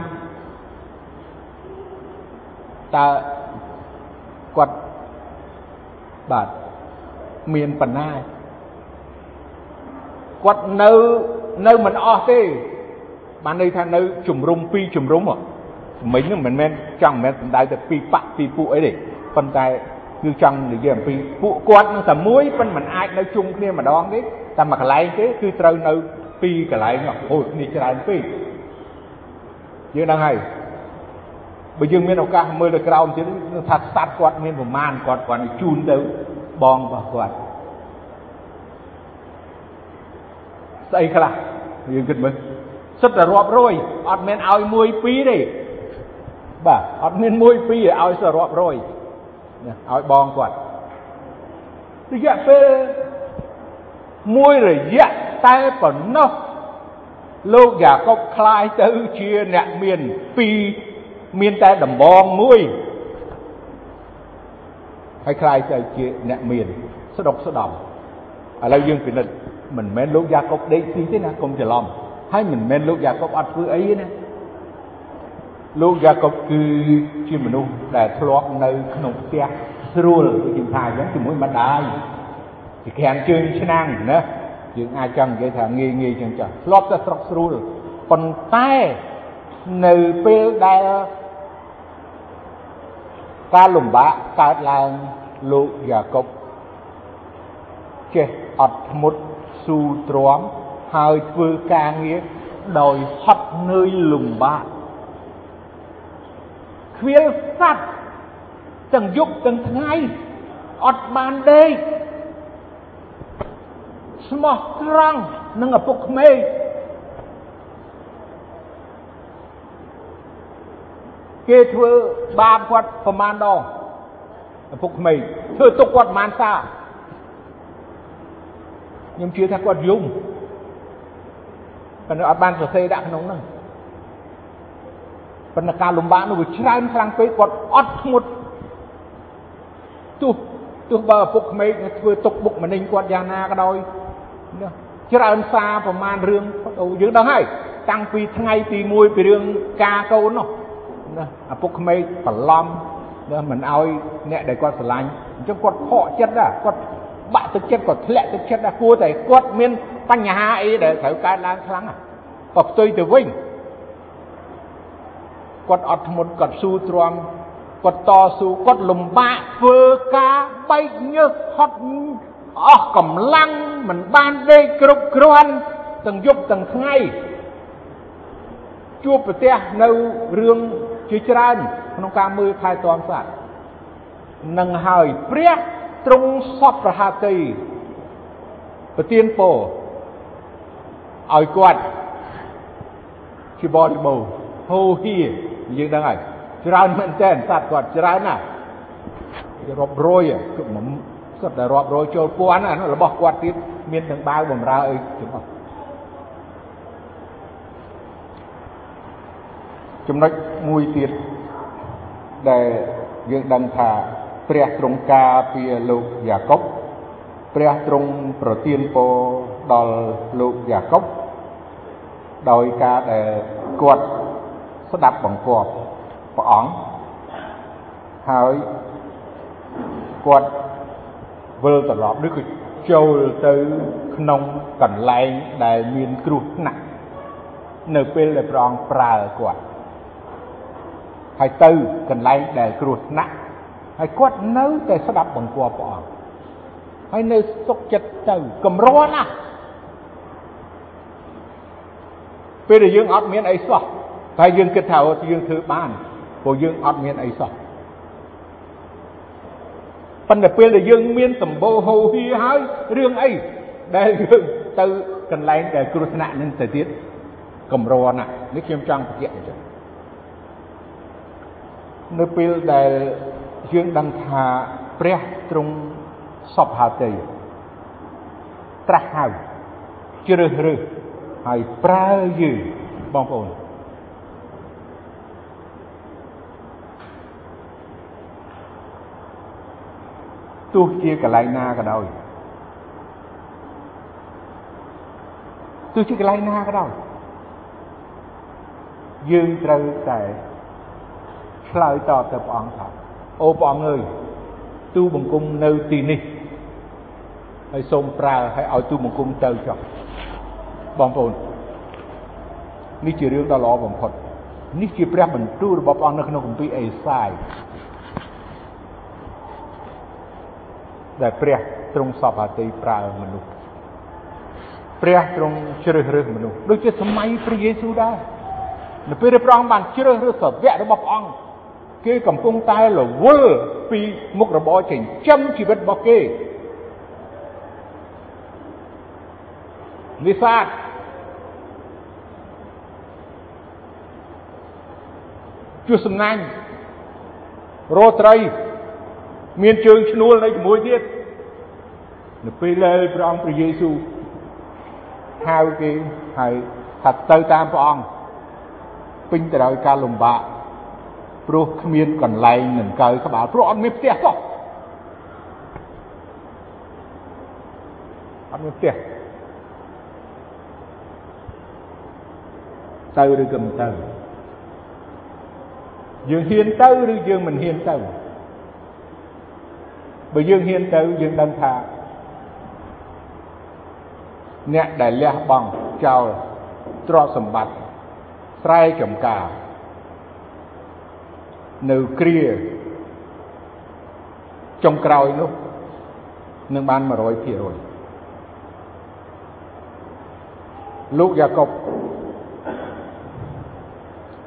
តើគាត់បាទមានប៉ុណ្ណាគាត់នៅនៅមិនអស់ទេបានន័យថានៅជំរុំពីរជំរុំមិញហ្នឹងមិនមែនចង់មិនមែនសំដៅទៅពីបកពីពួកអីទេប៉ុន្តែគឺចង់និយាយអំពីពួកគាត់នឹងតែមួយប៉ុន្តែមិនអាចនៅជុំគ្នាម្ដងទេតែមួយកន្លែងទេគឺត្រូវនៅពីរកន្លែងហូតគ្នាច្រើនពេកយើងដឹងហើយ បើយើងមានឱកាសមើលទៅក្រោមទៀតនឹងថាសัตว์គាត់មានប្រមាណគាត់គាត់ជូនទៅបងរបស់គាត់ស្អីខ្លះយើងគិតមើលសិតតែរាប់រយអត់មានឲ្យមួយពីរទេបាទអត់មានមួយពីរឲ្យសរាប់រយឲ្យបងគាត់រយៈពេលមួយរយៈតែប៉ុណ្ណោះលោកយ៉ាកុបคลายទៅជាអ្នកមានពីរ មានតែដំបងមួយហើយខ្លាយទៅជាអ្នកមានស្ដុកស្ដំឥឡូវយើងពិនិត្យមិនមែនលោកយ៉ាកុបដេកស៊ីទេណាកុំច្រឡំហើយមិនមែនលោកយ៉ាកុបអត់ធ្វើអីទេណាលោកយ៉ាកុបគឺជាមនុស្សដែលធ្លាប់នៅក្នុងផ្ទះស្រួលដូចខ្ញុំថាអញ្ចឹងជាមួយម្ដាយជាក្រានជើងឆ្នាំងណាយើងអាចចង់និយាយថាងាយងាយចឹងចុះធ្លាប់តែស្រុកស្រួលប៉ុន្តែនៅពេលដែល ការលំបាកកើតឡើងលោកយ៉ាកុបចេះអត់ធ្មត់ស៊ូទ្រាំហើយធ្វើការងារដោយហត់នឿយលំបាកខ្វៀលសัตว์ទាំងយប់ទាំងថ្ងៃអត់បានដេកស្មោះត្រង់នឹងឪពុកក្មេង គេធ្វើបាបគាត់ប្រមាណដងឪពុកក្មេងធ្វើទុកគាត់ប្រមាណសាខ្ញុំជឿថាគាត់យំប៉ុន្តែអត់បានសរសេរដាក់ក្នុងហ្នឹងប៉ុន្តែការលំបាកនោះវាច្រើនខ្លាំងពេកគាត់អត់ធ្មត់ទោះទោះបើឪពុកក្មេងធ្វើទុកបុកម្នេញគាត់យ៉ាងណាក៏ដោយច្រើនសារប្រមាណរឿងយើងដឹងហើយតាំងពីថ្ងៃទី1ពីរឿងការកូននោះ ណាឪពុកក្មេងបន្លំណាមិនអោយអ្នកដែលគាត់ស្រឡាញ់អញ្ចឹងគាត់ខកចិត្តដែរគាត់បាក់ទឹកចិត្តគាត់ធ្លាក់ទឹកចិត្តដែរគួរតែគាត់មានបញ្ហាអីដែលត្រូវកើតឡើងខ្លាំងក៏ផ្ទុយទៅវិញគាត់អត់ធ្មត់គាត់ស៊ូទ្រាំគាត់តស៊ូគាត់លំបាកធ្វើការបែកញើសហត់អស់កម្លាំងមិនបានដេកគ្រប់គ្រាន់ទាំងយប់ទាំងថ្ងៃជួបប្រទះនៅរឿង ជាច្រើនក្នុងការមើលថែទាំសត្វនឹងហើយព្រះទ្រង់សពប្រហាតីប្រទានពរឲ្យគាត់ជាបរិបូរហូហៀយើងដឹងហើយច្រើនមែនតើសត្វគាត់ច្រើនណាស់រាប់រយគឺសុទ្ធតែរាប់រយចូលពាន់អារបស់គាត់ទៀតមានទាំងបាវបំរើអីទាំងអស់ចំណុច មួយទៀតដែលយើងដឹងថាព្រះទ្រង់ការពារលោកយ៉ាកុបព្រះទ្រង់ប្រទានពរដល់លោកយ៉ាកុបដោយការដែលគាត់ស្ដាប់បង្គាប់ព្រះអង្គហើយគាត់វិលត្រឡប់ឬក៏ចូលទៅក្នុងកន្លែងដែលមានគ្រោះថ្នាក់នៅពេលដែលព្រះអង្គប្រើគាត់ ហើយទៅកន្លែងដែលគ្រោះថ្នាក់ហើយគាត់នៅតែស្ដាប់បង្គាប់ព្រះអង្គហើយនៅសុខចិត្តទៅកម្រណាស់ពេលដែលយើងអត់មានអីសោះតែយើងគិតថាយើងធ្វើបានព្រោះយើងអត់មានអីសោះប៉ុន្តែពេលដែលយើងមានសម្បូរហូរហៀហើយរឿងអីដែលយើងទៅកន្លែងដែលគ្រោះថ្នាក់នឹងទៅទៀតកម្រណាស់នេះខ្ញុំចង់បញ្ជាក់អញ្ចឹង នៅពេលដែលយើងដឹងថាព្រះទ្រង់សពហៅទៅត្រាស់ហៅជ្រើសរើសហើយប្រើយើងបងប្អូនទោះជាកន្លែងណាក៏ដោយទោះជាកន្លែងណាក៏ដោយយើងត្រូវតែ ឆ្លើយតបទៅព្រះអង្គថាអូព្រះអង្គអើយទូបង្គំនៅទីនេះហើយសូមប្រើឲ្យឲ្យទូបង្គំទៅចុះបងប្អូននេះជារឿងដ៏ល្អបំផុតនេះជាព្រះបន្ទូលរបស់ព្រះអង្គនៅក្នុងគម្ពីរអេសាយដែលព្រះទ្រង់សពហតិប្រើមនុស្សព្រះទ្រង់ជ្រើសរើសមនុស្សដូចជាសម័យព្រះយេស៊ូវដែរនៅពេលដែលព្រះអង្គបានជ្រើសរើសសាវករបស់ព្រះអង្គ គេកំពុងតែរវល់ពីមុខរបរចិញ្ចឹមជីវិតរបស់គេនេសាទជួសសំណាញ់រោត្រី មានជើងឈ្នួលនៅជាមួយទៀតនៅពេលដែលព្រះអង្គព្រះយេស៊ូវហៅគេហើយថាទៅតាមព្រះអង្គពេញទៅដោយការលំបាក ព្រោះគ្មានកន្លែងនឹងកើក្បាលព្រោះអត់មានផ្ទះសោះអត់មានផ្ទះទៅឬក៏មិនទៅយើងហ៊ានទៅឬយើងមិនហ៊ានទៅបើយើងហ៊ានទៅយើងដឹងថាអ្នកដែលលះបង់ចោលទ្រព្យសម្បត្តិស្រែចម្ការ នៅគ្រាចុងក្រោយនោះនឹងបាន100%លោកយ៉ាកុប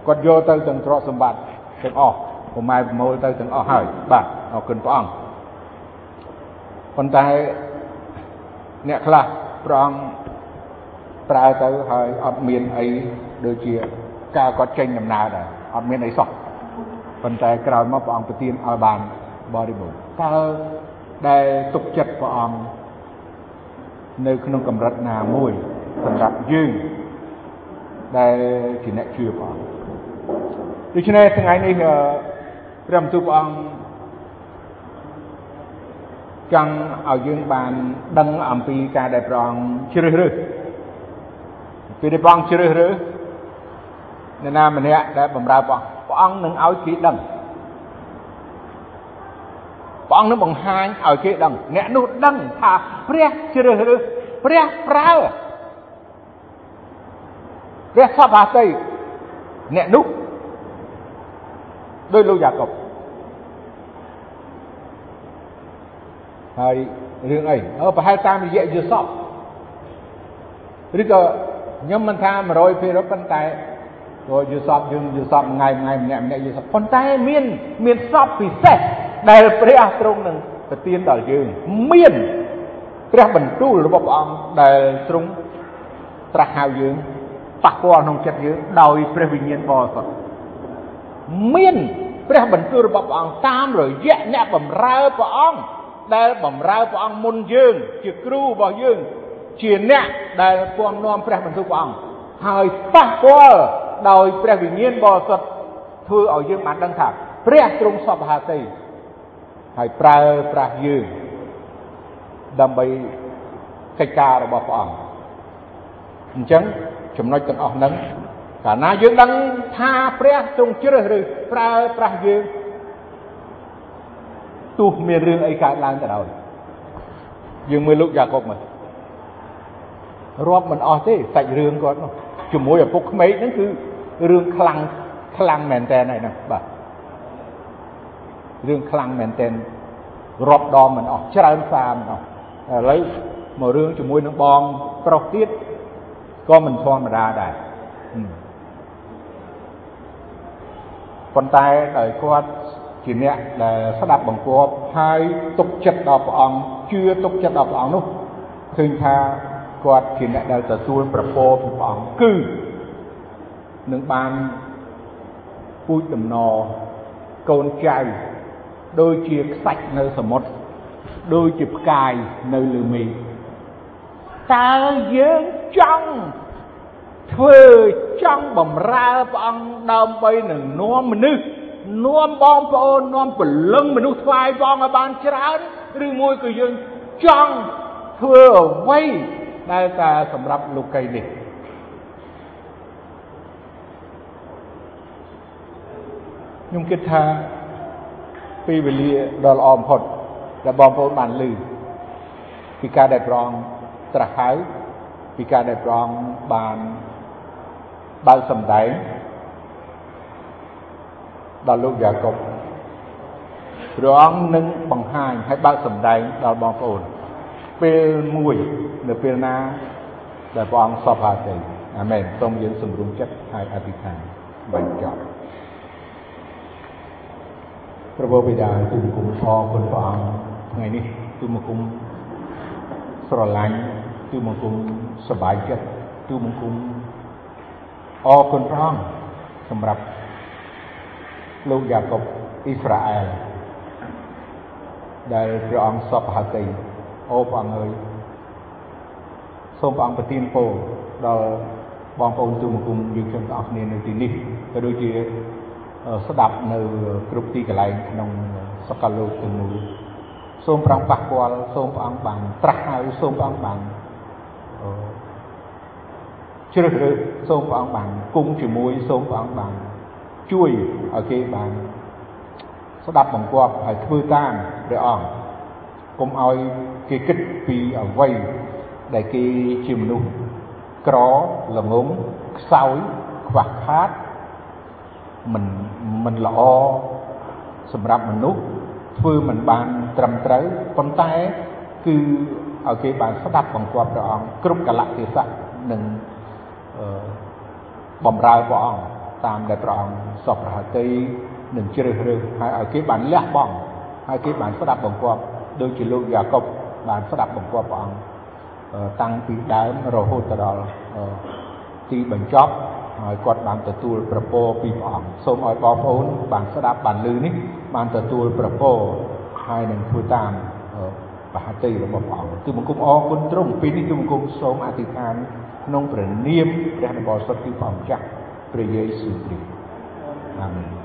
គាត់យកទៅទាំងទ្រព្យសម្បត្តិទាំងអស់ប្រម៉ែប្រមូលទៅទាំងអស់ហើយបាទអរគុណព្រះអង្គប៉ុន្តែអ្នកខ្លះព្រះអង្គប្រើទៅហើយអត់មានអីដូចជាការគាត់ចេញដំណើរដែរអត់មានអីសោះ ប៉ុន្តែក្រោយមកព្រះអង្គប្រទានឲ្យបានបរិបូរណ៍តើដែលទុកចិត្តព្រះអង្គនៅក្នុងកម្រិតណាមួយសម្រាប់យើងដែលជាអ្នកជឿព្រះអង្គដូច្នេះថ្ងៃនេះព្រះបន្ទូលព្រះអង្គចង់ឲ្យយើងបានដឹងអំពីការដែលព្រះអង្គជ្រើសរើសពេលដែលព្រះអង្គជ្រើសរើសអ្នកណាម្នាក់ដែលបម្រើព្រះអង្គ ព្រះអង្គនឹងឲ្យគេដឹងព្រះអង្គនឹងបង្ហាញឲ្យគេដឹងអ្នកនោះដឹងថាព្រះជ្រើសរើសព្រះប្រើព្រះសពហតិអ្នកនោះដោយលោកយ៉ាកុបហើយរឿងអីអឺប្រហែលតាមរយៈយូសបឬក៏ខ្ញុំមិនថា100%ប៉ុន្តែ ព្រោះយូសបយើងយូសបថ្ងៃថ្ងៃម្នាក់ម្នាក់យូសបប៉ុន្តែមានមានសពពិសេសដែលព្រះទ្រង់នឹងប្រទានដល់យើងមានព្រះបន្ទូលរបស់ព្រះអង្គដែលទ្រង់ត្រាស់ហៅយើងប៉ះពាល់ក្នុងចិត្តយើងដោយព្រះវិញ្ញាណបរិសុទ្ធមានព្រះបន្ទូលរបស់ព្រះអង្គតាមរយៈអ្នកបម្រើព្រះអង្គដែលបម្រើព្រះអង្គមុនយើង ជាគ្រូរបស់យើង ជាអ្នកដែលពំនាំព្រះបន្ទូលព្រះអង្គហើយប៉ះពាល់ ដោយព្រះវិញ្ញាណបរិសុទ្ធធ្វើឲ្យយើងបានដឹងថាព្រះទ្រង់សពហតិហើយប្រើប្រាស់យើងដើម្បីកិច្ចការរបស់ព្រះអង្គអញ្ចឹងចំណុចទាំងអស់ហ្នឹងកាលណាយើងដឹងថាព្រះទ្រង់ជ្រើសរើសប្រើប្រាស់យើងទោះមានរឿងអីកើតឡើងក៏ដោយយើងមើលលោកយ៉ាកុបមករាប់មិនអស់ទេសាច់រឿងគាត់នោះ ជាមួយឪពុកក្មេកហ្នឹងគឺរឿងខ្លាំងខ្លាំងមែនតើហ្នឹងបាទរឿងខ្លាំងមែនតើរាប់ដងមិនអស់ច្រើនសាមិនអស់ឥឡូវមករឿងជាមួយនឹងបងប្រុសទៀតក៏មិនធម្មតាដែរប៉ុន្តែដោយគាត់ជាអ្នកដែលស្ដាប់បង្គាប់ហើយទុកចិត្តដល់ព្រះអង្គជឿទុកចិត្តដល់ព្រះអង្គនោះឃើញថា គាត់ជាអ្នកដែលទទួលប្រពោពីព្រះអង្គគឺនឹងបានពូជដំណរកូនចៅដូចជាខ្សាច់នៅសមុទ្រដូចជាផ្កាយនៅលើមេឃតើយើងចង់ធ្វើចង់បំរើព្រះអង្គដើម្បីនឹងនាំមនុស្សនាំបងប្អូននាំពលឹងមនុស្សថ្វាយព្រះអង្គឲ្យបានច្រើនឬមួយក៏យើងចង់ធ្វើអ្វី ដែលតែសម្រាប់លោកីនេះខ្ញុំគិតថាពេលវេលាដ៏ល្អបំផុតដែលបងប្អូនបានឮពីការដែលព្រះអង្គត្រាស់ហៅពីការដែលព្រះអង្គបានបើកសម្ដែងដល់លោកយ៉ាកុបព្រះអង្គនឹងបង្ហាញឲ្យបើកសម្ដែងដល់បងប្អូនពេលមួយ នៅពេលណាដែលព្រះអង្គសពហើយទេអាមែនសូមយើងសម្រុំចិត្តហើយអធិដ្ឋានបញ្ចប់ព្រះបិតាទូលគុំអរគុណព្រះអង្គថ្ងៃនេះទូលគុំស្រឡាញ់ទូលគុំសប្បាយចិត្តទូលគុំអរគុណព្រះអង្គសម្រាប់លោកយ៉ាកុបអ៊ីស្រាអែលដែលព្រះអង្គសពហតិអូព្រះអង្គអើយ សូមព្រះអង្គប្រទានពរដល់បងប្អូនទូមគុំយើងខ្ញុំទាំងអស់គ្នានៅទីនេះក៏ដូចជាស្ដាប់នៅគ្រប់ទីកន្លែងក្នុងសកលលោកទាំងមូលសូមព្រះអង្គប៉ះពាល់សូមព្រះអង្គបានត្រាស់ហៅសូមព្រះអង្គបានជ្រើសរើសសូមព្រះអង្គបានគង់ជាមួយសូមព្រះអង្គបានជួយឲ្យគេបានស្ដាប់បង្គាប់ហើយធ្វើតាមព្រះអង្គកុំឲ្យគេគិតពីអ្វី ដែលគេជាមនុស្សក្រល្ងងខ្សោយខ្វះខាតមិនមិនល្អសម្រាប់មនុស្សធ្វើមិនបានត្រឹមត្រូវប៉ុន្តែគឺឲ្យគេបានស្ដាប់បង្គាប់ព្រះអង្គគ្រប់កលៈទេសៈនិងបំរើព្រះអង្គតាមដែលព្រះអង្គសពរហតីនឹងជ្រើសរើសហើយឲ្យគេបានលះបង់ហើយគេបានស្ដាប់បង្គាប់ដូចជាលោកយ៉ាកុបបានស្ដាប់បង្គាប់ព្រះអង្គ តាំងពីដើមរហូតទៅដល់ទីបញ្ចប់ហើយគាត់បានទទួលប្រពោពីព្រះអង្គសូមឲ្យបងប្អូនបានស្ដាប់បានឮនេះបានទទួលប្រពោហើយនឹងធ្វើតាមបហតិរបស់ព្រះអង្គគឺបង្គំអរគុណទ្រង់ពេលនេះគឺបង្គំសូមអធិដ្ឋានក្នុងព្រះនាមព្រះនបសុទ្ធគឺព្រះម្ចាស់ព្រះយេស៊ូវគ្រីស្ទអាមែន